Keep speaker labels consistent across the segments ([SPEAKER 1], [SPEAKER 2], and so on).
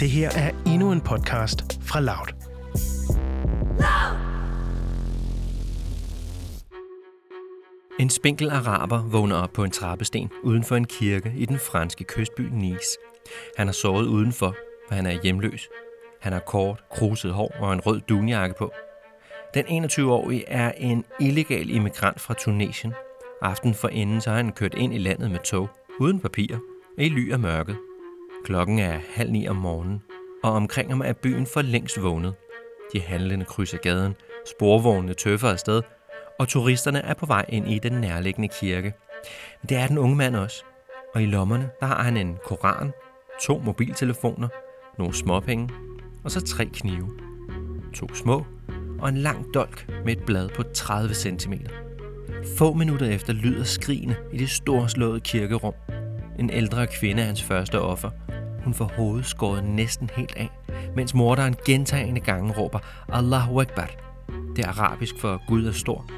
[SPEAKER 1] Det her er endnu en podcast fra Loud.
[SPEAKER 2] En spinkel araber vågner op på en trappesten uden for en kirke i den franske kystby Nice. Han har sovet udenfor, og han er hjemløs. Han har kort, kruset hår og en rød dunjakke på. Den 21-årige er en illegal immigrant fra Tunesien. Aften for inden så har han kørt ind i landet med tog, uden papirer, i ly af mørket. Klokken er halv ni om morgenen, og omkring ham er byen for længst vågnet. De handlende krydser gaden, sporvognene tøffer afsted, og turisterne er på vej ind i den nærliggende kirke. Men det er den unge mand også. Og i lommerne, der har han en koran, to mobiltelefoner, nogle småpenge, og så tre knive. To små og en lang dolk med et blad på 30 cm. Få minutter efter lyder skrigene i det storslåede kirkerum. En ældre kvinde er hans første offer. Hun får hovedet skåret næsten helt af, mens morderen gentagende gange råber Allahu Akbar. Det er arabisk for Gud er stor.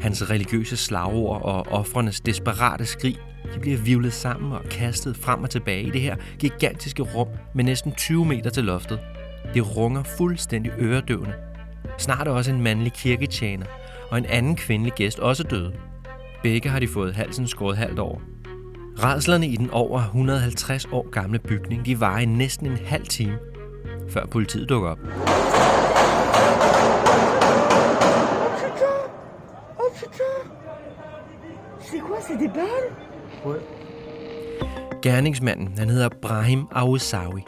[SPEAKER 2] Hans religiøse slagord og offrenes desperate skrig de bliver vivlet sammen og kastet frem og tilbage i det her gigantiske rum med næsten 20 meter til loftet. Det runger fuldstændig øredøvende. Snart er også en mandlig kirketjener og en anden kvindelig gæst også døde. Begge har de fået halsen skåret halvt over. Radslerne i den over 150 år gamle bygning de var i næsten en halv time, før politiet dukker op.
[SPEAKER 3] Oh putain C'est quoi, c'est des balles
[SPEAKER 2] Gerningsmanden han hedder Brahim Aousawi.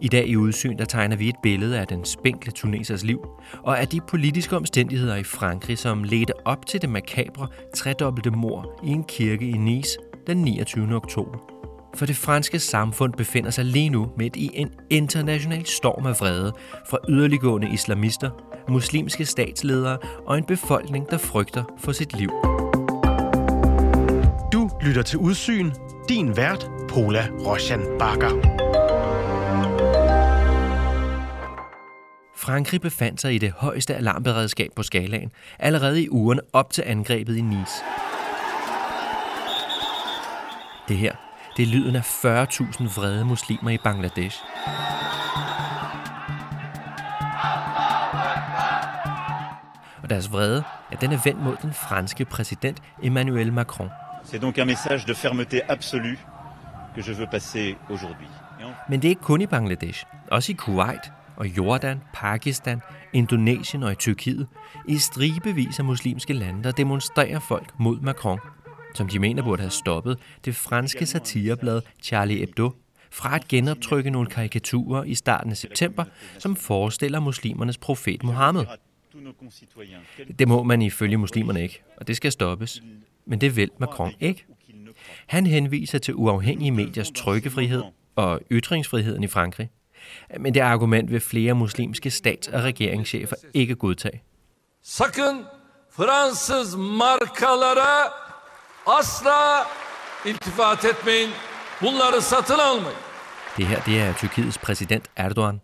[SPEAKER 2] I dag i udsyn der tegner vi et billede af den spinkle tunesers liv, og af de politiske omstændigheder i Frankrig, som ledte op til det makabre tredobbelte mor i en kirke i Nice den 29. oktober. For det franske samfund befinder sig lige nu midt i en international storm af vrede fra yderliggående islamister, muslimske statsledere og en befolkning, der frygter for sit liv.
[SPEAKER 1] Du lytter til Udsyn. Din vært, Pola Roshan Bakker.
[SPEAKER 2] Frankrig befandt sig i det højeste alarmberedskab på skalaen, allerede i ugerne op til angrebet i Nice. Det her, det er lyden af 40.000 vrede muslimer i Bangladesh. Og deres vrede, ja, den er vendt mod den franske præsident Emmanuel Macron.
[SPEAKER 4] C'est donc un message de fermeté absolue que je veux passer aujourd'hui.
[SPEAKER 2] Men det er ikke kun i Bangladesh. Også i Kuwait og Jordan, Pakistan, Indonesien og i Tyrkiet. I stribevis af muslimske lande, der demonstrerer folk mod Macron, som de mener burde have stoppet det franske satireblad Charlie Hebdo fra at genoptrykke nogle karikaturer i starten af september, som forestiller muslimernes profet Mohammed. Det må man ifølge muslimerne ikke, og det skal stoppes. Men det vil Macron ikke. Han henviser til uafhængige mediers trykkefrihed og ytringsfriheden i Frankrig. Men det argument vil flere muslimske stats- og regeringschefer ikke godtage.
[SPEAKER 5] Sakın Fransız markalara asla iltifat etmeyin. Bunları satın almayın.
[SPEAKER 2] Det her det er Tyrkiets præsident Erdogan.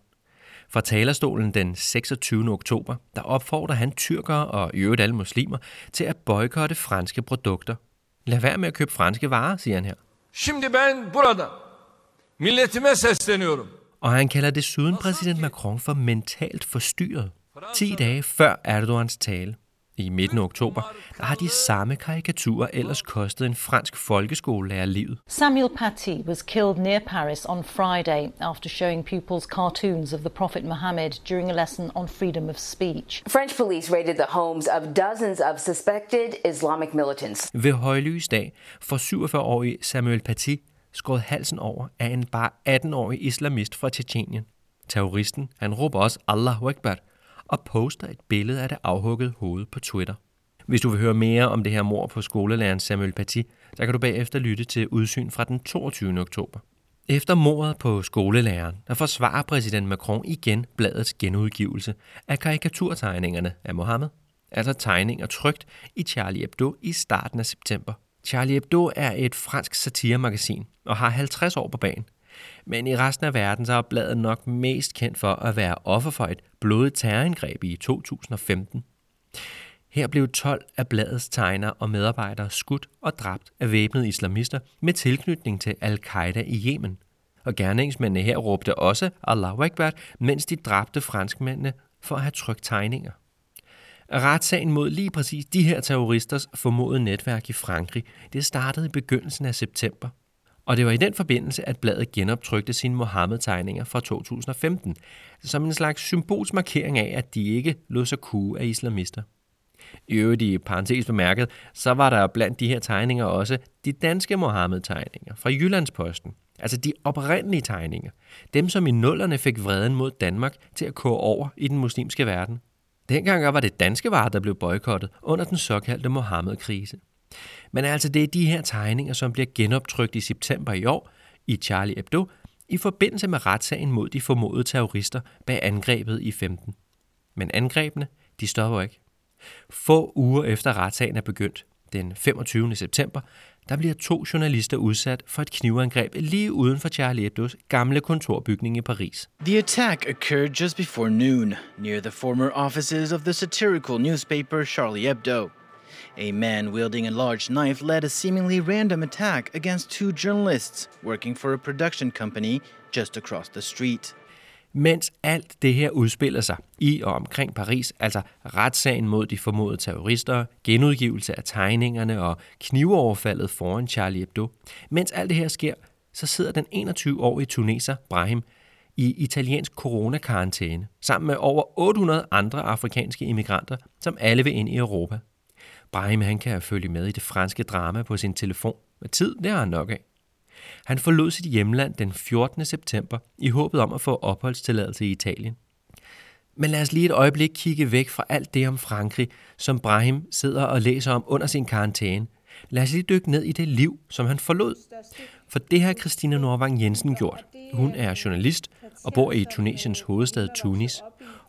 [SPEAKER 2] Fra talerstolen den 26. oktober, der opfordrer han tyrkere og i øvrigt alle muslimer til at boykotte franske produkter. Lad være med at købe franske varer, siger han her.
[SPEAKER 5] Şimdi ben burada milletime sesleniyorum.
[SPEAKER 2] Og han kalder desuden præsident Macron for mentalt forstyrret. 10 dage før Erdogans tale, i midten af oktober, der har de samme karikaturer ellers kostet en fransk folkeskolelærer livet.
[SPEAKER 6] Samuel Paty was killed near Paris on Friday after showing pupils cartoons of the Prophet Muhammad during a lesson on freedom of speech.
[SPEAKER 7] French police raided the homes of dozens of suspected Islamic militants.
[SPEAKER 2] Ved højlys dag får 47-årige Samuel Paty skåret halsen over af en bare 18-årig islamist fra Tjetjenien. Terroristen, han råber også Allahu Akbar og poster et billede af det afhuggede hoved på Twitter. Hvis du vil høre mere om det her mor på skolelæreren Samuel Paty, så kan du bagefter lytte til udsyn fra den 22. oktober. Efter mordet på skolelæreren, der forsvarer præsident Macron igen bladets genudgivelse af karikaturtegningerne af Mohammed, altså tegninger trygt i Charlie Hebdo i starten af september. Charlie Hebdo er et fransk satiremagasin og har 50 år på banen. Men i resten af verden så er bladet nok mest kendt for at være offer for et blodigt terrorangreb i 2015. Her blev 12 af bladets tegnere og medarbejdere skudt og dræbt af væbnede islamister med tilknytning til al-Qaida i Yemen. og gerningsmændene her råbte også Allahu Akbar, mens de dræbte franskmændene for at have trykt tegninger. Retssagen mod lige præcis de her terroristers formodede netværk i Frankrig, det startede i begyndelsen af september. Og det var i den forbindelse, at bladet genoptrykte sine Mohammed-tegninger fra 2015, som en slags symbolsk markering af, at de ikke lod sig kue af islamister. I øvrigt i parentes bemærket, så var der blandt de her tegninger også de danske Mohammed-tegninger fra Jyllandsposten. Altså de oprindelige tegninger. Dem, som i nullerne fik vreden mod Danmark til at køre over i den muslimske verden. Dengang var det danske varer, der blev boykottet under den såkaldte Mohammed-krise. Men altså det er de her tegninger, som bliver genoptrykt i september i år i Charlie Hebdo i forbindelse med retssagen mod de formodede terrorister bag angrebet i 15. Men angrebene, de stopper ikke. Få uger efter retssagen er begyndt, den 25. september, der bliver to journalister udsat for et knivangreb lige uden for Charlie Hebdo's gamle kontorbygning i Paris.
[SPEAKER 8] The attack occurred just before noon near the former offices of the satirical newspaper Charlie Hebdo. A man wielding a large knife led a seemingly random attack against two journalists working for a production company just across the street.
[SPEAKER 2] Mens alt det her udspiller sig i og omkring Paris, altså retssagen mod de formodede terrorister, genudgivelse af tegningerne og knivoverfaldet foran Charlie Hebdo, mens alt det her sker, så sidder den 21-årige tuneser Brahim i italiensk coronakarantæne, sammen med over 800 andre afrikanske immigranter, som alle vil ind i Europa. Brahim han kan følge med i det franske drama på sin telefon, med tid det har han nok af. Han forlod sit hjemland den 14. september i håbet om at få opholdstilladelse i Italien. Men lad os lige et øjeblik kigge væk fra alt det om Frankrig, som Brahim sidder og læser om under sin karantæne. Lad os lige dykke ned i det liv, som han forlod. For det har Christina Norvang Jensen gjort. Hun er journalist og bor i Tunesiens hovedstad Tunis.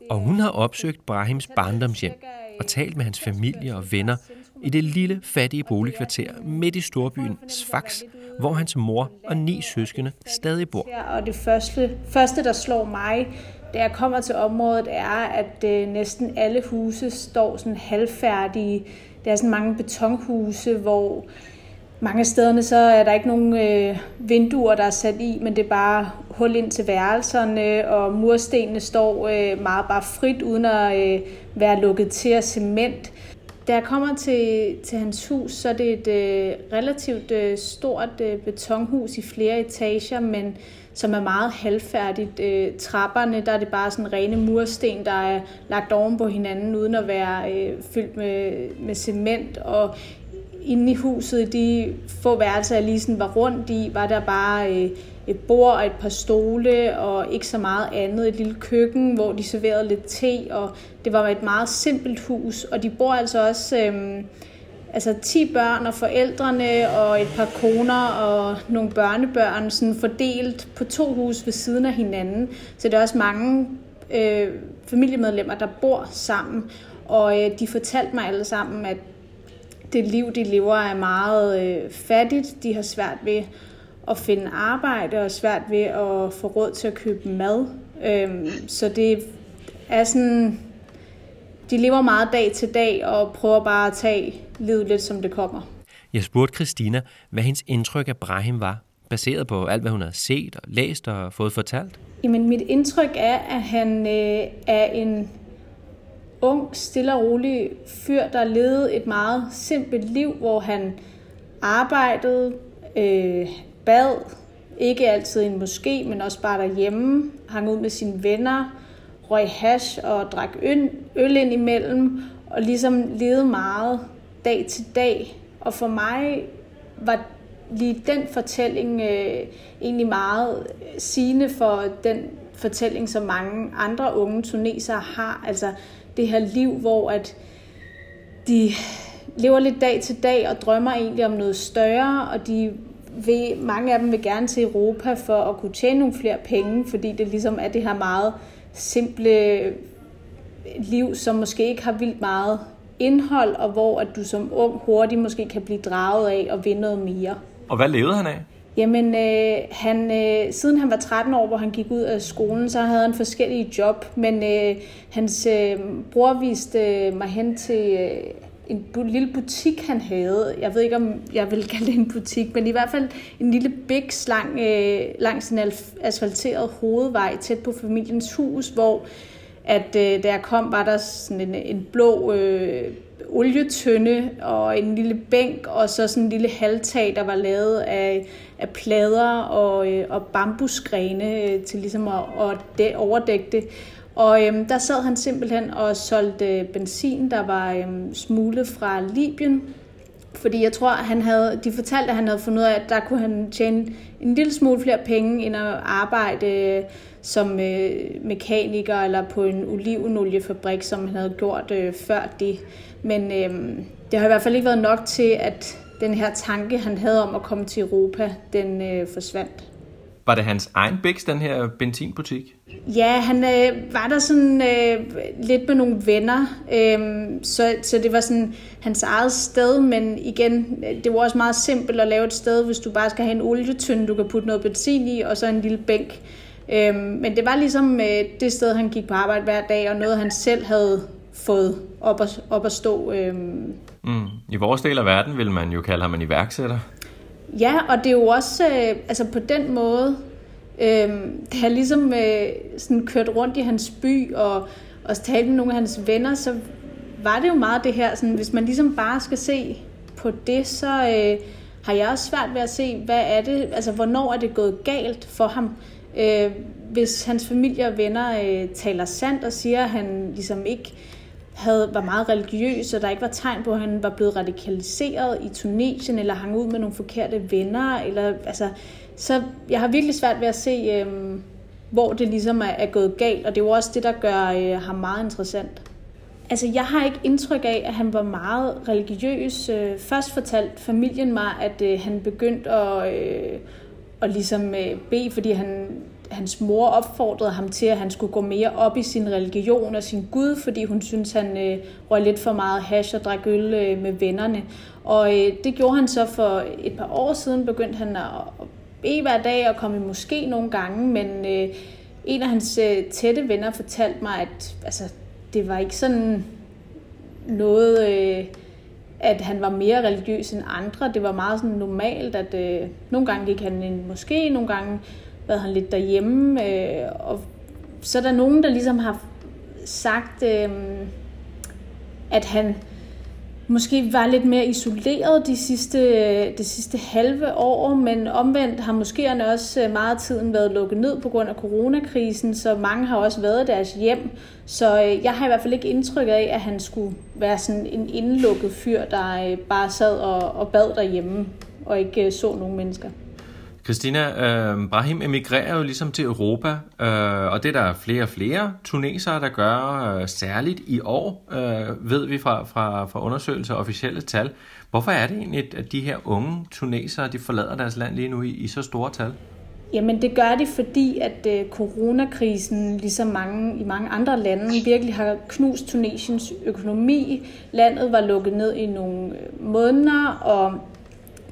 [SPEAKER 2] Og hun har opsøgt Brahims barndomshjem og talt med hans familie og venner i det lille, fattige boligkvarter midt i storbyen Sfax, hvor hans mor og ni søskende stadig bor.
[SPEAKER 9] Og det første, første der slår mig, da jeg kommer til området, er, at øh, næsten alle huse står sådan halvfærdige. Der er sådan mange betonhuse, hvor mange af stederne så er der ikke nogen øh, vinduer, der er sat i, men det er bare hul ind til værelserne, og murstenene står øh, meget bare frit, uden at øh, være lukket til af cement. Da jeg kommer til, til hans hus, så er det et øh, relativt øh, stort øh, betonhus i flere etager, men som er meget halvfærdigt. Øh, trapperne, der er det bare sådan rene mursten, der er lagt oven på hinanden, uden at være øh, fyldt med, med cement. Og inde i huset, de få værelser, jeg lige sådan var rundt i, var der bare øh, et bord og et par stole og ikke så meget andet. Et lille køkken, hvor de serverede lidt te, og det var et meget simpelt hus. Og de bor altså også øh, altså 10 børn og forældrene og et par koner og nogle børnebørn sådan fordelt på to hus ved siden af hinanden. Så det er også mange øh, familiemedlemmer, der bor sammen. Og øh, de fortalte mig alle sammen, at det liv, de lever, er meget øh, fattigt. De har svært ved at finde arbejde og svært ved at få råd til at købe mad. Øhm, så det er sådan, de lever meget dag til dag og prøver bare at tage livet lidt, som det kommer.
[SPEAKER 2] Jeg spurgte Christina, hvad hendes indtryk af Brahim var, baseret på alt, hvad hun havde set og læst og fået fortalt.
[SPEAKER 9] Jamen, mit indtryk er, at han øh, er en ung, stille og rolig fyr, der levede et meget simpelt liv, hvor han arbejdede, øh, bad, ikke altid i en moské, men også bare derhjemme, hang ud med sine venner, røg hash og drak øl, øl ind imellem, og ligesom levede meget dag til dag. Og for mig var lige den fortælling øh, egentlig meget sigende for den fortælling, som mange andre unge tunesere har. Altså det her liv, hvor at de lever lidt dag til dag og drømmer egentlig om noget større, og de vil, mange af dem vil gerne til Europa for at kunne tjene nogle flere penge, fordi det ligesom er det her meget simple liv, som måske ikke har vildt meget indhold, og hvor at du som ung hurtigt måske kan blive draget af og vinde noget mere.
[SPEAKER 2] Og hvad levede han af?
[SPEAKER 9] Jamen, øh, han, øh, siden han var 13 år, hvor han gik ud af skolen, så havde han forskellige job, men øh, hans øh, bror viste øh, mig hen til øh, en bu- lille butik, han havde. Jeg ved ikke, om jeg vil kalde det en butik, men i hvert fald en lille biks lang, øh, langs en asfalteret hovedvej tæt på familiens hus, hvor at øh, da jeg kom, var der sådan en, en blå øh, olietønde og en lille bænk, og så sådan en lille halvtag, der var lavet af, af plader og, øh, og bambusgrene øh, til ligesom at, at de, overdække det. Og øhm, der sad han simpelthen og solgte øh, benzin, der var øhm, smuglet fra Libyen. Fordi jeg tror, han havde, de fortalte, at han havde fundet ud af, at der kunne han tjene en lille smule flere penge, end at arbejde øh, som øh, mekaniker eller på en olivenoliefabrik, som han havde gjort øh, før det. Men øh, det har i hvert fald ikke været nok til, at den her tanke, han havde om at komme til Europa, den øh, forsvandt.
[SPEAKER 2] Var det hans egen bæks, den her benzinbutik?
[SPEAKER 9] Ja, han øh, var der sådan øh, lidt med nogle venner, øh, så, så det var sådan hans eget sted, men igen, det var også meget simpelt at lave et sted, hvis du bare skal have en olietønde, du kan putte noget benzin i, og så en lille bænk. Øh, men det var ligesom øh, det sted, han gik på arbejde hver dag, og noget han selv havde fået op at, op at stå. Øh.
[SPEAKER 2] Mm. I vores del af verden vil man jo kalde ham en iværksætter.
[SPEAKER 9] Ja, og det er jo også øh, altså på den måde, øh, da jeg ligesom øh, sådan kørt rundt i hans by og, og talte med nogle af hans venner, så var det jo meget det her, sådan, hvis man ligesom bare skal se på det, så øh, har jeg også svært ved at se, hvad er det, altså hvornår er det gået galt for ham. Øh, hvis hans familie og venner øh, taler sandt og siger, at han ligesom ikke havde, var meget religiøs, og der ikke var tegn på, at han var blevet radikaliseret i Tunesien, eller hang ud med nogle forkerte venner, eller altså, så jeg har virkelig svært ved at se, øh, hvor det ligesom er, er gået galt, og det er jo også det, der gør øh, ham meget interessant. Altså, jeg har ikke indtryk af, at han var meget religiøs. Øh, først fortalte familien mig, at øh, han begyndte at, øh, og ligesom øh, bede, fordi han hans mor opfordrede ham til, at han skulle gå mere op i sin religion og sin Gud, fordi hun syntes, han øh, røg lidt for meget hash og drak øl øh, med vennerne. Og øh, det gjorde han så for et par år siden, begyndte han at, at bede hver dag og komme i måske nogle gange, men øh, en af hans øh, tætte venner fortalte mig, at altså, det var ikke sådan noget... Øh, at han var mere religiøs end andre. Det var meget sådan normalt, at øh, nogle gange gik han en moské, nogle gange været han lidt derhjemme. Øh, og så er der nogen, der ligesom har sagt, øh, at han måske var lidt mere isoleret de sidste, øh, det sidste halve år, men omvendt har måske også øh, meget tiden været lukket ned på grund af coronakrisen, så mange har også været deres hjem. Så øh, jeg har i hvert fald ikke indtryk af, at han skulle være sådan en indlukket fyr, der bare sad og, og bad derhjemme og ikke så nogen mennesker.
[SPEAKER 2] Christina, øh, Brahim emigrerer jo ligesom til Europa, øh, og det er der flere og flere tunesere, der gør, øh, særligt i år, øh, ved vi fra, fra, fra undersøgelser og officielle tal. Hvorfor er det egentlig, at de her unge tunesere, de forlader deres land lige nu i, i så store tal?
[SPEAKER 9] Jamen det gør de, fordi at øh, coronakrisen, ligesom mange, i mange andre lande, virkelig har knust Tunesiens økonomi. Landet var lukket ned i nogle øh, måneder, og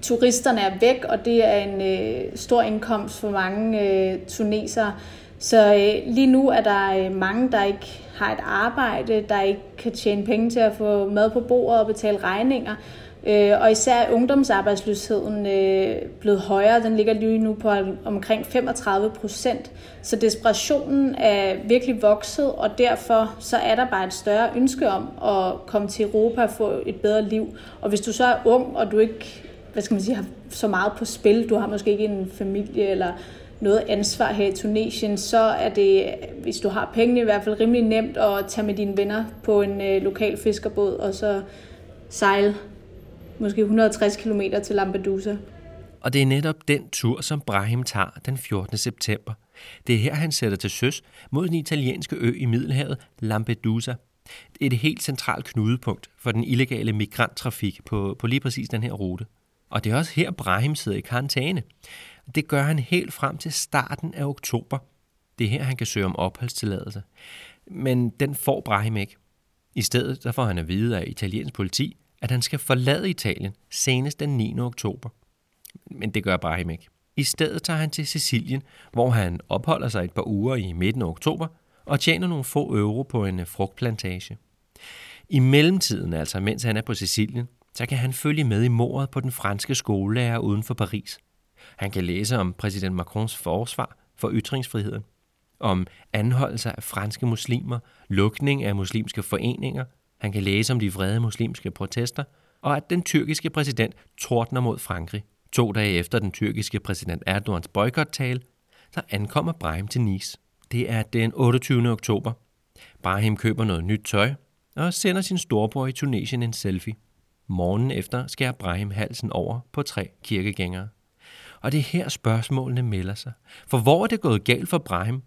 [SPEAKER 9] turisterne er væk, og det er en øh, stor indkomst for mange øh, tunesere. Så øh, lige nu er der øh, mange, der ikke har et arbejde, der ikke kan tjene penge til at få mad på bordet og betale regninger. Øh, og især ungdomsarbejdsløsheden øh, blevet højere. Den ligger lige nu på omkring 35 procent. Så desperationen er virkelig vokset, og derfor så er der bare et større ønske om at komme til Europa og få et bedre liv. Og hvis du så er ung, og du ikke hvad skal man sige, har så meget på spil. Du har måske ikke en familie eller noget ansvar her i Tunesien, så er det, hvis du har penge, i hvert fald rimelig nemt at tage med dine venner på en øh, lokal fiskerbåd og så sejle måske 160 km til Lampedusa.
[SPEAKER 2] Og det er netop den tur, som Brahim tager den 14. september. Det er her, han sætter til søs mod den italienske ø i Middelhavet, Lampedusa. Det er et helt centralt knudepunkt for den illegale migranttrafik på, på lige præcis den her rute. Og det er også her, Brahim sidder i karantæne. Det gør han helt frem til starten af oktober. Det er her, han kan søge om opholdstilladelse. Men den får Brahim ikke. I stedet der får han at vide af italiensk politi, at han skal forlade Italien senest den 9. oktober. Men det gør Brahim ikke. I stedet tager han til Sicilien, hvor han opholder sig et par uger i midten af oktober og tjener nogle få euro på en frugtplantage. I mellemtiden, altså mens han er på Sicilien, så kan han følge med i mordet på den franske skolelærer uden for Paris. Han kan læse om præsident Macrons forsvar for ytringsfriheden, om anholdelser af franske muslimer, lukning af muslimske foreninger. Han kan læse om de vrede muslimske protester, og at den tyrkiske præsident tordner mod Frankrig. To dage efter den tyrkiske præsident Erdogans boykottale, så ankommer Brahim til Nice. Det er den 28. oktober. Brahim køber noget nyt tøj og sender sin storebror i Tunesien en selfie. Morgen efter skærer Brahim halsen over på tre kirkegængere. Og det er her spørgsmålene melder sig. For hvor er det gået galt for Brahim,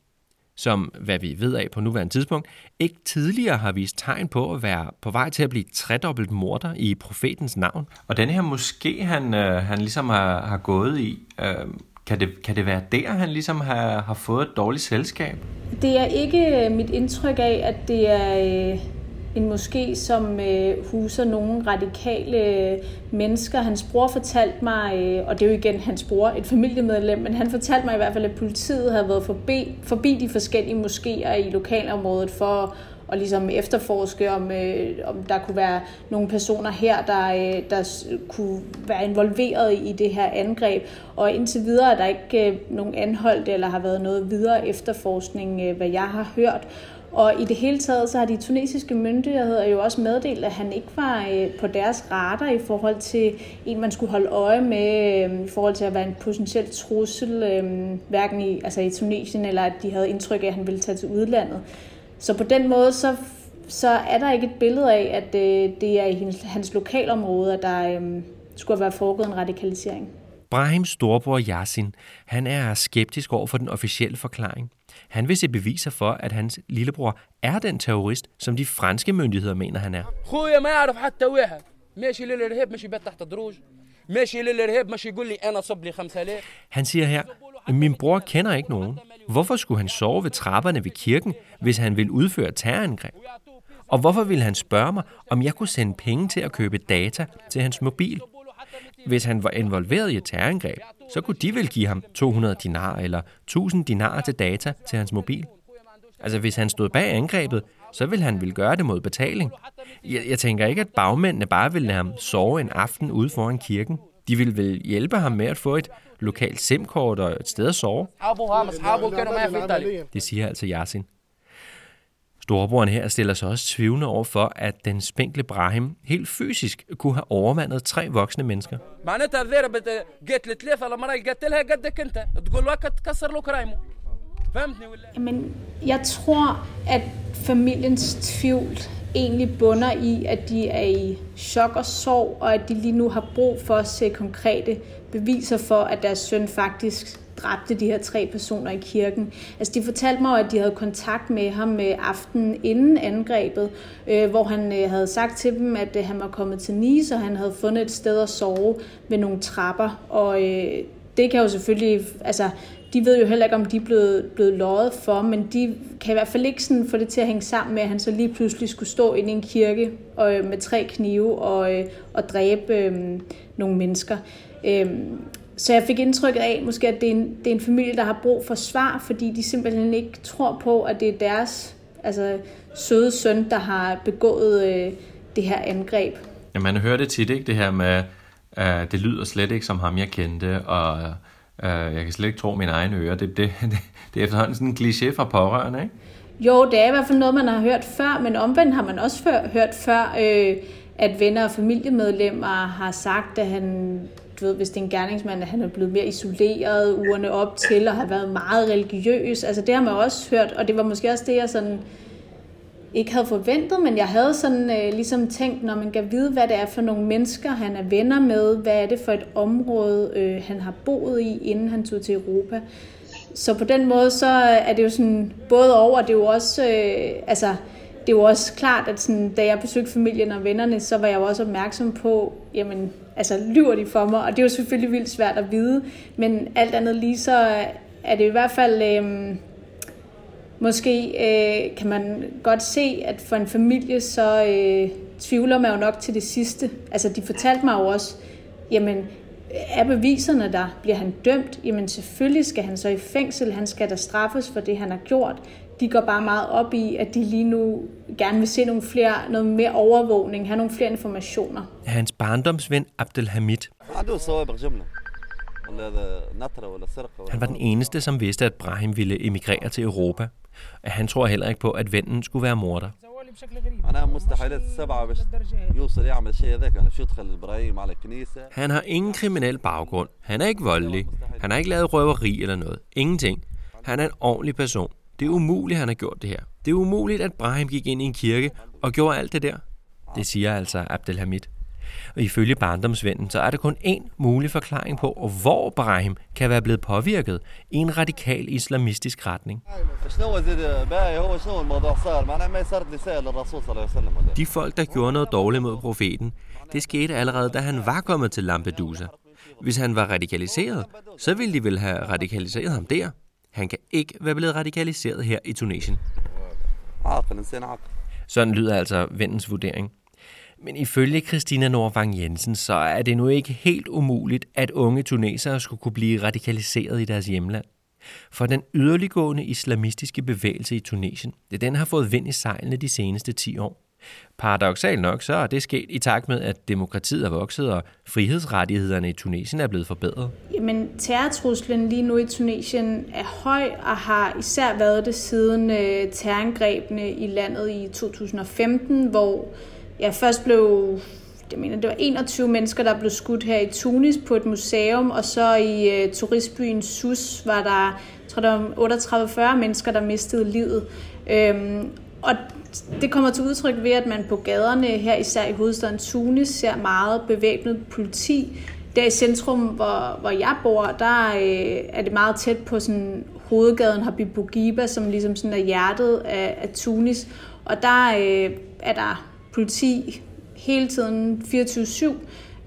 [SPEAKER 2] som, hvad vi ved af på nuværende tidspunkt, ikke tidligere har vist tegn på at være på vej til at blive tredobbelt morder i profetens navn. Og den her måske han, øh, han ligesom har, har gået i, øh, kan, det, kan det være der, han ligesom har, har fået et dårligt selskab?
[SPEAKER 9] Det er ikke mit indtryk af, at det er... Øh en moské, som øh, huser nogle radikale øh, mennesker. Hans bror fortalte mig, øh, og det er jo igen hans bror, et familiemedlem, men han fortalte mig i hvert fald, at politiet havde været forbi, forbi de forskellige moskéer i lokalområdet for og ligesom efterforske, om, øh, om der kunne være nogle personer her, der, øh, der kunne være involveret i det her angreb. Og indtil videre er der ikke øh, nogen anholdt, eller har været noget videre efterforskning, øh, hvad jeg har hørt. Og i det hele taget, så har de tunesiske myndigheder jo også meddelt, at han ikke var øh, på deres radar i forhold til en, man skulle holde øje med, øh, i forhold til at være en potentiel trussel, øh, hverken i, altså i Tunesien, eller at de havde indtryk af, at han ville tage til udlandet. Så på den måde, så, så er der ikke et billede af, at det er i hans lokalområde, at der skulle være foregået en radikalisering.
[SPEAKER 2] Brahims storebror Yasin, han er skeptisk over for den officielle forklaring. Han vil se beviser for, at hans lillebror er den terrorist, som de franske myndigheder mener, han er. Han siger her, min bror kender ikke nogen. Hvorfor skulle han sove ved trapperne ved kirken, hvis han vil udføre terrorangreb? Og hvorfor ville han spørge mig, om jeg kunne sende penge til at købe data til hans mobil? Hvis han var involveret i et terrorangreb, så kunne de vel give ham 200 dinar eller 1000 dinar til data til hans mobil. Altså hvis han stod bag angrebet, så ville han ville gøre det mod betaling. Jeg, jeg tænker ikke, at bagmændene bare ville lade ham sove en aften ude foran kirken. De ville vel hjælpe ham med at få et lokalt SIM-kort og et sted at sove. Det siger altså Yasin. Storebroren her stiller sig også tvivlende over for, at den spinkle Brahim helt fysisk kunne have overmandet tre voksne mennesker.
[SPEAKER 9] Men jeg tror, at familiens tvivl egentlig bunder i, at de er i chok og sorg, og at de lige nu har brug for at se konkrete beviser for, at deres søn faktisk dræbte de her tre personer i kirken. Altså de fortalte mig, at de havde kontakt med ham øh, med aftenen inden angrebet, øh, hvor han øh, havde sagt til dem, at øh, han var kommet til Nice, og han havde fundet et sted at sove ved nogle trapper. Og øh, det kan jo selvfølgelig, altså de ved jo heller ikke, om de er blevet, blevet løjet for, men de kan i hvert fald ikke sådan få det til at hænge sammen med, at han så lige pludselig skulle stå inde i en kirke og, øh, med tre knive og, øh, og dræbe øh, nogle mennesker. Øh, så jeg fik indtrykket af, måske, at det er, en, det er en familie, der har brug for svar, fordi de simpelthen ikke tror på, at det er deres altså, søde søn, der har begået øh, det her angreb.
[SPEAKER 2] Ja, man hører det tit, ikke? Det her med, uh, det lyder slet ikke som ham, jeg kendte, og uh, jeg kan slet ikke tro mine egne ører. Det, det, det, det er efterhånden sådan en kliché fra pårørende, ikke?
[SPEAKER 9] Jo, det er i hvert fald noget, man har hørt før, men omvendt har man også før, hørt før, øh, at venner og familiemedlemmer har sagt, at han du ved, hvis det er en gerningsmand, at han er blevet mere isoleret ugerne op til, og har været meget religiøs. Altså det har man også hørt, og det var måske også det, jeg sådan ikke havde forventet, men jeg havde sådan øh, ligesom tænkt, når man kan vide, hvad det er for nogle mennesker, han er venner med, hvad er det for et område, øh, han har boet i, inden han tog til Europa. Så på den måde, så er det jo sådan både over, det er jo også, øh, altså, det er jo også klart, at sådan, da jeg besøgte familien og vennerne, så var jeg jo også opmærksom på, jamen, altså lyver de for mig? Og det er jo selvfølgelig vildt svært at vide, men alt andet lige så er det i hvert fald... Øh, måske øh, kan man godt se, at for en familie, så øh, tvivler man jo nok til det sidste. Altså, de fortalte mig jo også, jamen, er beviserne der? Bliver han dømt? Jamen selvfølgelig skal han så i fængsel. Han skal da straffes for det, han har gjort. De går bare meget op i, at de lige nu gerne vil se nogle flere, noget mere overvågning, have nogle flere informationer.
[SPEAKER 2] Hans barndomsven Abdelhamid. Han var den eneste, som vidste, at Brahim ville emigrere til Europa. Han tror heller ikke på, at vennen skulle være morder. Han har ingen kriminel baggrund. Han er ikke voldelig. Han har ikke lavet røveri eller noget. Ingenting. Han er en ordentlig person. Det er umuligt, han har gjort det her. Det er umuligt, at Brahim gik ind i en kirke og gjorde alt det der. Det siger altså Abdelhamid. Og ifølge barndomsvennen, så er der kun én mulig forklaring på, hvor Brahim kan være blevet påvirket i en radikal islamistisk retning. De folk, der gjorde noget dårligt mod profeten, det skete allerede, da han var kommet til Lampedusa. Hvis han var radikaliseret, så ville de vel have radikaliseret ham der. Han kan ikke være blevet radikaliseret her i Tunesien. Sådan lyder altså vendens vurdering. Men ifølge Christina Norvang Jensen, så er det nu ikke helt umuligt, at unge tunesere skulle kunne blive radikaliseret i deres hjemland. For den yderliggående islamistiske bevægelse i Tunesien, det den har fået vind i sejlene de seneste 10 år. Paradoxalt nok, så er det sket i takt med, at demokratiet er vokset, og frihedsrettighederne i Tunesien er blevet forbedret.
[SPEAKER 9] Jamen, terrortruslen lige nu i Tunesien er høj, og har især været det siden øh, terrorangrebene i landet i 2015, hvor ja, først blev jeg mener, det var 21 mennesker, der blev skudt her i Tunis på et museum, og så i øh, turistbyen Sus var der, jeg tror, der var 38-40 mennesker, der mistede livet. Øhm, og det kommer til udtryk ved, at man på gaderne her, især i hovedstaden Tunis, ser meget bevæbnet politi. Der i centrum, hvor, hvor jeg bor, der øh, er det meget tæt på sådan hovedgaden Habib Bourguiba, som ligesom sådan er hjertet af, af Tunis. Og der øh, er der politi hele tiden 24-7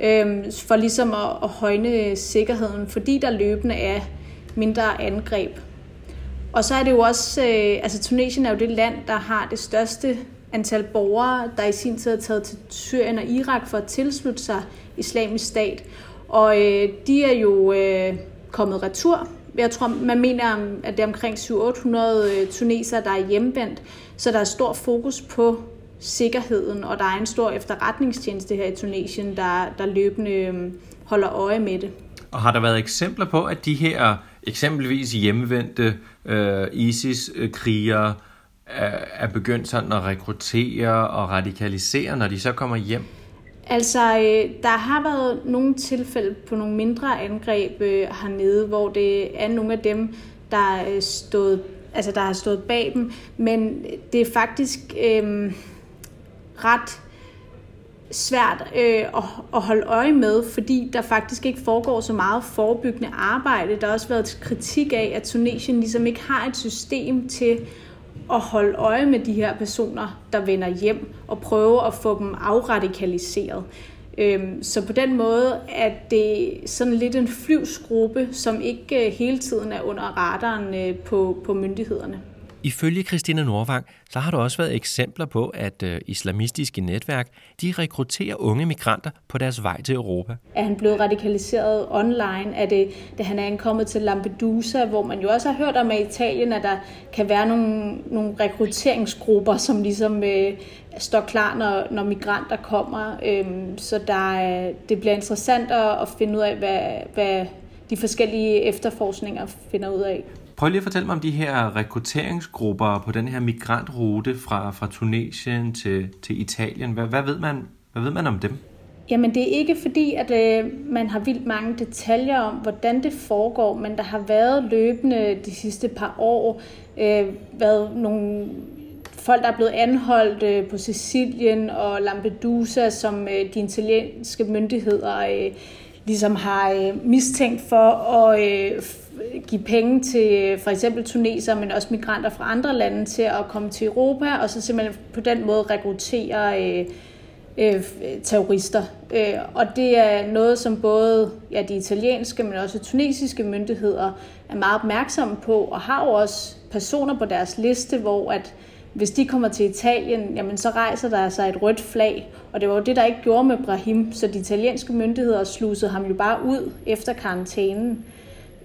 [SPEAKER 9] øh, for ligesom at, at højne sikkerheden, fordi der løbende er mindre angreb. Og så er det jo også, øh, altså Tunesien er jo det land, der har det største antal borgere, der i sin tid er taget til Syrien og Irak for at tilslutte sig islamisk stat. Og øh, de er jo øh, kommet retur. Jeg tror, man mener, at det er omkring 700-800 øh, tunesere, der er hjemvendt. Så der er stor fokus på sikkerheden, og der er en stor efterretningstjeneste her i Tunesien, der, der løbende øhm, holder øje med det.
[SPEAKER 2] Og har der været eksempler på, at de her eksempelvis hjemvendte øh, ISIS-krigere øh, er begyndt sådan at rekruttere og radikalisere, når de så kommer hjem?
[SPEAKER 9] Altså, øh, der har været nogle tilfælde på nogle mindre angreb øh, hernede, hvor det er nogle af dem, der øh, stået, altså der har stået bag dem, men det er faktisk øh, ret svært øh, at, at holde øje med, fordi der faktisk ikke foregår så meget forebyggende arbejde. Der har også været kritik af, at Tunesien ligesom ikke har et system til at holde øje med de her personer, der vender hjem, og prøve at få dem afradikaliseret. Øhm, så på den måde er det sådan lidt en flyvsgruppe, som ikke øh, hele tiden er under radaren øh, på, på myndighederne.
[SPEAKER 2] Ifølge Christina Nordvang, så har der også været eksempler på, at øh, islamistiske netværk de rekrutterer unge migranter på deres vej til Europa.
[SPEAKER 9] Er han blevet radikaliseret online? Er det, da han er ankommet til Lampedusa, hvor man jo også har hørt om i Italien, at der kan være nogle, nogle rekrutteringsgrupper, som ligesom øh, står klar, når, når migranter kommer. Øhm, så der, det bliver interessant at, at finde ud af, hvad, hvad de forskellige efterforskninger finder ud af.
[SPEAKER 2] Prøv lige at fortælle mig om de her rekrutteringsgrupper på den her migrantrute fra, fra Tunesien til, til Italien. Hvad, hvad, ved man, hvad ved man om dem?
[SPEAKER 9] Jamen det er ikke fordi, at øh, man har vildt mange detaljer om, hvordan det foregår, men der har været løbende de sidste par år øh, været nogle folk, der er blevet anholdt øh, på Sicilien og Lampedusa, som øh, de italienske myndigheder øh, ligesom har øh, mistænkt for at øh, give penge til øh, for eksempel tuneser, men også migranter fra andre lande til at komme til Europa, og så simpelthen på den måde rekruttere øh, øh, terrorister. Øh, og det er noget, som både ja, de italienske, men også tunesiske myndigheder er meget opmærksomme på, og har jo også personer på deres liste, hvor at hvis de kommer til Italien, jamen så rejser der sig et rødt flag. Og det var jo det, der ikke gjorde med Brahim, så de italienske myndigheder slusede ham jo bare ud efter karantænen.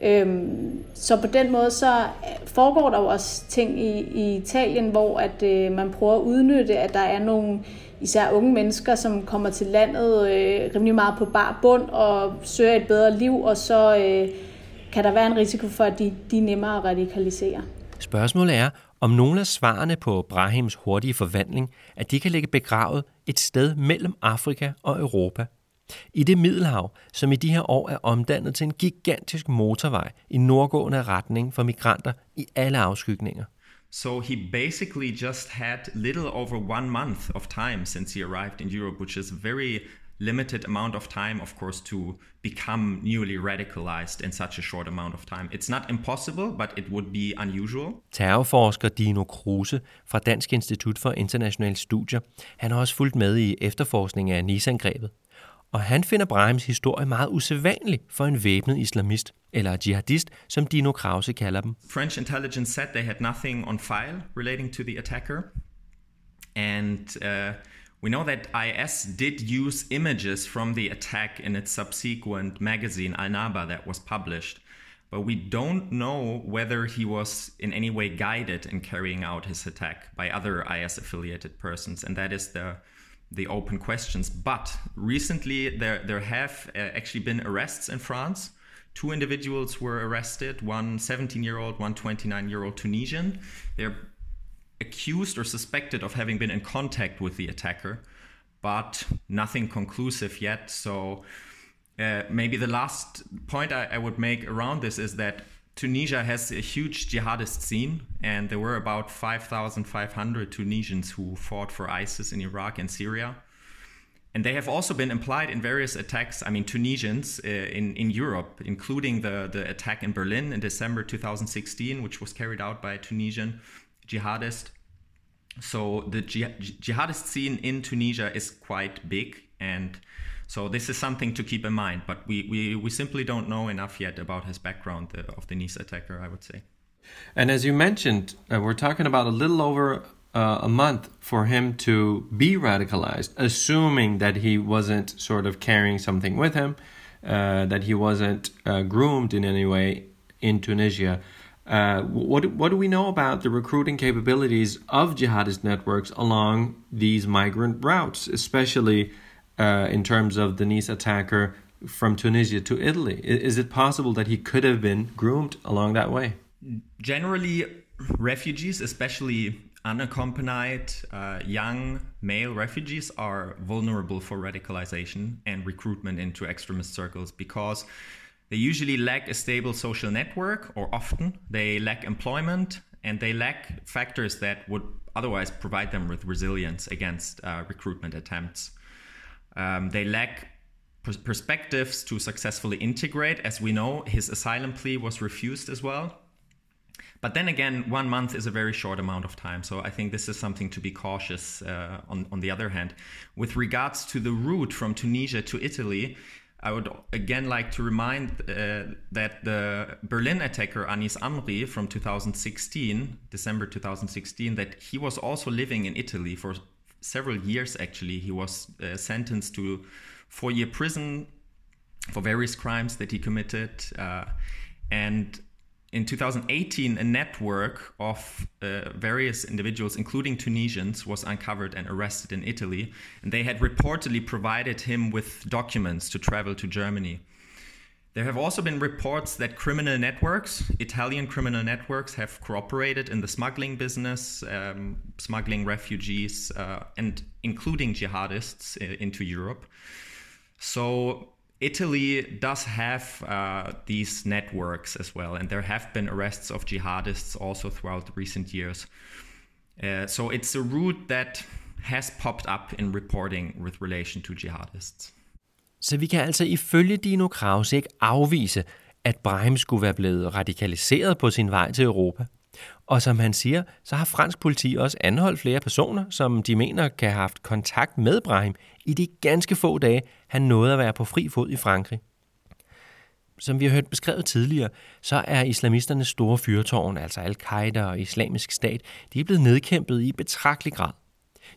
[SPEAKER 9] Øhm, så på den måde så øh, foregår der jo også ting i, i Italien, hvor at øh, man prøver at udnytte, at der er nogle især unge mennesker, som kommer til landet øh, rimelig meget på bar bund og søger et bedre liv, og så øh, kan der være en risiko for, at de, de nemmere radikaliserer.
[SPEAKER 2] Spørgsmålet er, om nogle af svarene på Brahims hurtige forvandling, at de kan ligge begravet et sted mellem Afrika og Europa. I det Middelhav, som i de her år er omdannet til en gigantisk motorvej i nordgående retning for migranter i alle afskygninger.
[SPEAKER 10] So he basically just had little over one month of time since he arrived in Europe, which is very limited amount of time, of course, to become newly radicalized in such a short amount of time. It's not impossible, but it would be unusual.
[SPEAKER 2] Terrorforsker Dino Kruse fra Dansk Institut for Internationale Studier, han har også fulgt med i efterforskning af Nice-angrebet. Og han finder Brahims historie meget usædvanlig for en væbnet islamist, eller jihadist, som Dino Krause kalder dem.
[SPEAKER 10] French intelligence said they had nothing on file relating to the attacker. And uh, We know that IS did use images from the attack in its subsequent magazine, Al Naba, that was published, but we don't know whether he was in any way guided in carrying out his attack by other IS affiliated persons, and that is the the open questions. But recently, there there have uh, actually been arrests in France. Two individuals were arrested, one 17 year old, one 29 year old Tunisian. They're accused or suspected of having been in contact with the attacker, but nothing conclusive yet. So uh, maybe the last point I, I, would make around this is that Tunisia has a huge jihadist scene, and there were about 5,500 Tunisians who fought for ISIS in Iraq and Syria. And they have also been implied in various attacks. I mean, Tunisians uh, in, in Europe, including the, the attack in Berlin in December 2016, which was carried out by a Tunisian jihadist. So the jihadist scene in Tunisia is quite big, and so this is something to keep in mind. But we, we, we simply don't know enough yet about his background of the Nice attacker, I would say.
[SPEAKER 11] And as you mentioned, uh, we're talking about a little over uh, a month for him to be radicalized, assuming that he wasn't sort of carrying something with him, uh, that he wasn't uh, groomed in any way in Tunisia. Uh, what what do we know about the recruiting capabilities of jihadist networks along these migrant routes, especially uh, in terms of the Nice attacker from Tunisia to Italy? Is it possible that he could have been groomed along that way?
[SPEAKER 10] Generally, refugees, especially unaccompanied uh, young male refugees, are vulnerable for radicalization and recruitment into extremist circles because they usually lack a stable social network, or often they lack employment, and they lack factors that would otherwise provide them with resilience against uh, recruitment attempts. Um, they lack pers- perspectives to successfully integrate. As we know, his asylum plea was refused as well. But then again, one month is a very short amount of time. So I think this is something to be cautious uh, on, on the other hand. With regards to the route from Tunisia to Italy, I would again like to remind uh, that the Berlin attacker Anis Amri from 2016, December 2016, that he was also living in Italy for several years actually. He was uh, sentenced to four year prison for various crimes that he committed. Uh, and in 2018, a network of uh, various individuals, including Tunisians, was uncovered and arrested in Italy. And they had reportedly provided him with documents to travel to Germany. There have also been reports that criminal networks, Italian criminal networks, have cooperated in the smuggling business, um, smuggling refugees, uh, and including jihadists uh, into Europe. So Italy does have uh, these networks as well, and there have been arrests of jihadists also throughout recent years. Uh, so it's a route that has popped up in reporting with relation to jihadists.
[SPEAKER 2] Så vi kan altså ifølge Dino Krause ikke afvise, at Brahim skulle være blevet radikaliseret på sin vej til Europa. Og som han siger, så har fransk politi også anholdt flere personer, som de mener kan have haft kontakt med Brahim i de ganske få dage, han nåede at være på fri fod i Frankrig. Som vi har hørt beskrevet tidligere, så er islamisternes store fyrtårn, altså al-Qaida og islamisk stat, de er blevet nedkæmpet i betragtelig grad.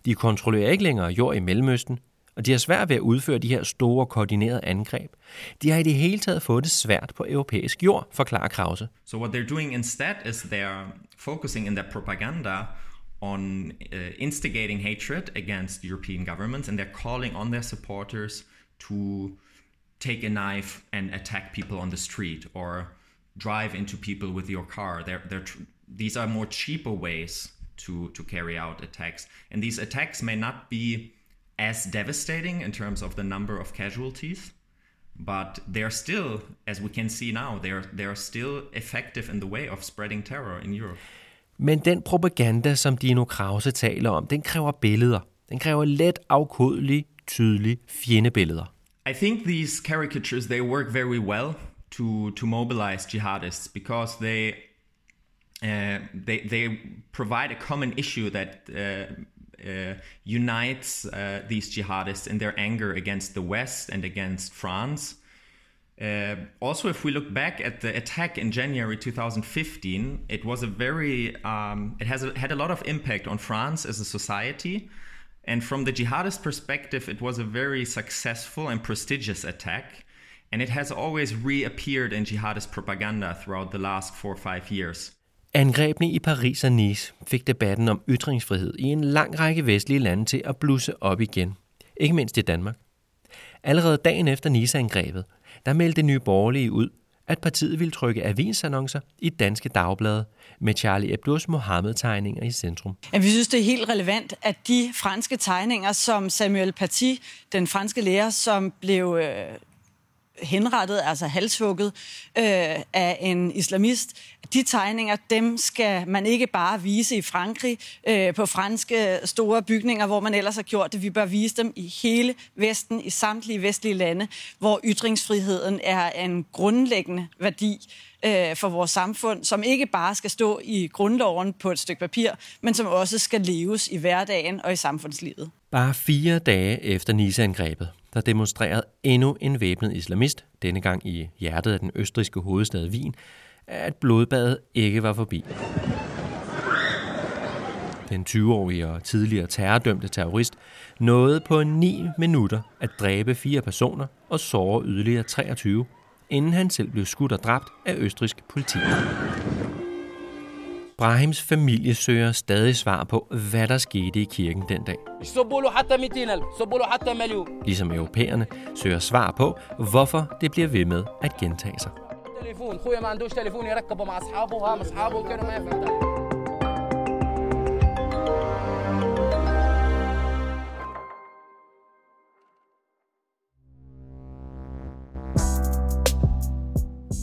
[SPEAKER 2] De kontrollerer ikke længere jord i Mellemøsten, og de har svært ved at udføre de her store koordinerede angreb. De har i det hele taget fået det svært på europæisk jord, forklarer Krause.
[SPEAKER 10] So what they're doing instead is they're focusing in their propaganda on uh, instigating hatred against European governments and they're calling on their supporters to take a knife and attack people on the street or drive into people with your car. They're, they're these are more cheaper ways to, to carry out attacks. And these attacks may not be as devastating in terms of the number of casualties, but they're still, as we can see now, they're, they're still effective in the way of spreading terror in Europe.
[SPEAKER 2] Men den propaganda, som Dino Krause taler om, den kræver billeder. Den kræver let afkodelige, tydelige fjendebilleder.
[SPEAKER 10] I think these caricatures they work very well to to mobilize jihadists because they uh, they they provide a common issue that uh, uh, unites uh, these jihadists in their anger against the West and against France. Uh, also, if we look back at the attack in January 2015, it was a very um, it has a, had a lot of impact on France as a society. And from the jihadist perspective, it was a very successful and prestigious attack. And it has always reappeared in jihadist propaganda throughout the last four or five years.
[SPEAKER 2] Angrebene i Paris og Nice fik debatten om ytringsfrihed i en lang række vestlige lande til at blusse op igen. Ikke mindst i Danmark. Allerede dagen efter Nice-angrebet, der meldte Nye Borgerlige ud, at partiet ville trykke avisannoncer i danske dagblade med Charlie Hebdo's Mohammed-tegninger i centrum.
[SPEAKER 12] Ja, vi synes, det er helt relevant, at de franske tegninger, som Samuel Paty, den franske lærer, som blev øh, henrettet, altså halshugget øh, af en islamist. De tegninger, dem skal man ikke bare vise i Frankrig øh, på franske store bygninger, hvor man ellers har gjort det. Vi bør vise dem i hele Vesten, i samtlige vestlige lande, hvor ytringsfriheden er en grundlæggende værdi øh, for vores samfund, som ikke bare skal stå i grundloven på et stykke papir, men som også skal leves i hverdagen og i samfundslivet.
[SPEAKER 2] Bare fire dage efter Nice-angrebet, der demonstrerede endnu en væbnet islamist, denne gang i hjertet af den østriske hovedstad Wien, at blodbadet ikke var forbi. Den 20-årige og tidligere terrordømte terrorist nåede på 9 minutter at dræbe fire personer og såre yderligere 23, inden han selv blev skudt og dræbt af østrisk politi. Brahims familie søger stadig svar på, hvad der skete i kirken den dag. Ligesom europæerne søger svar på, hvorfor det bliver ved med at gentage sig.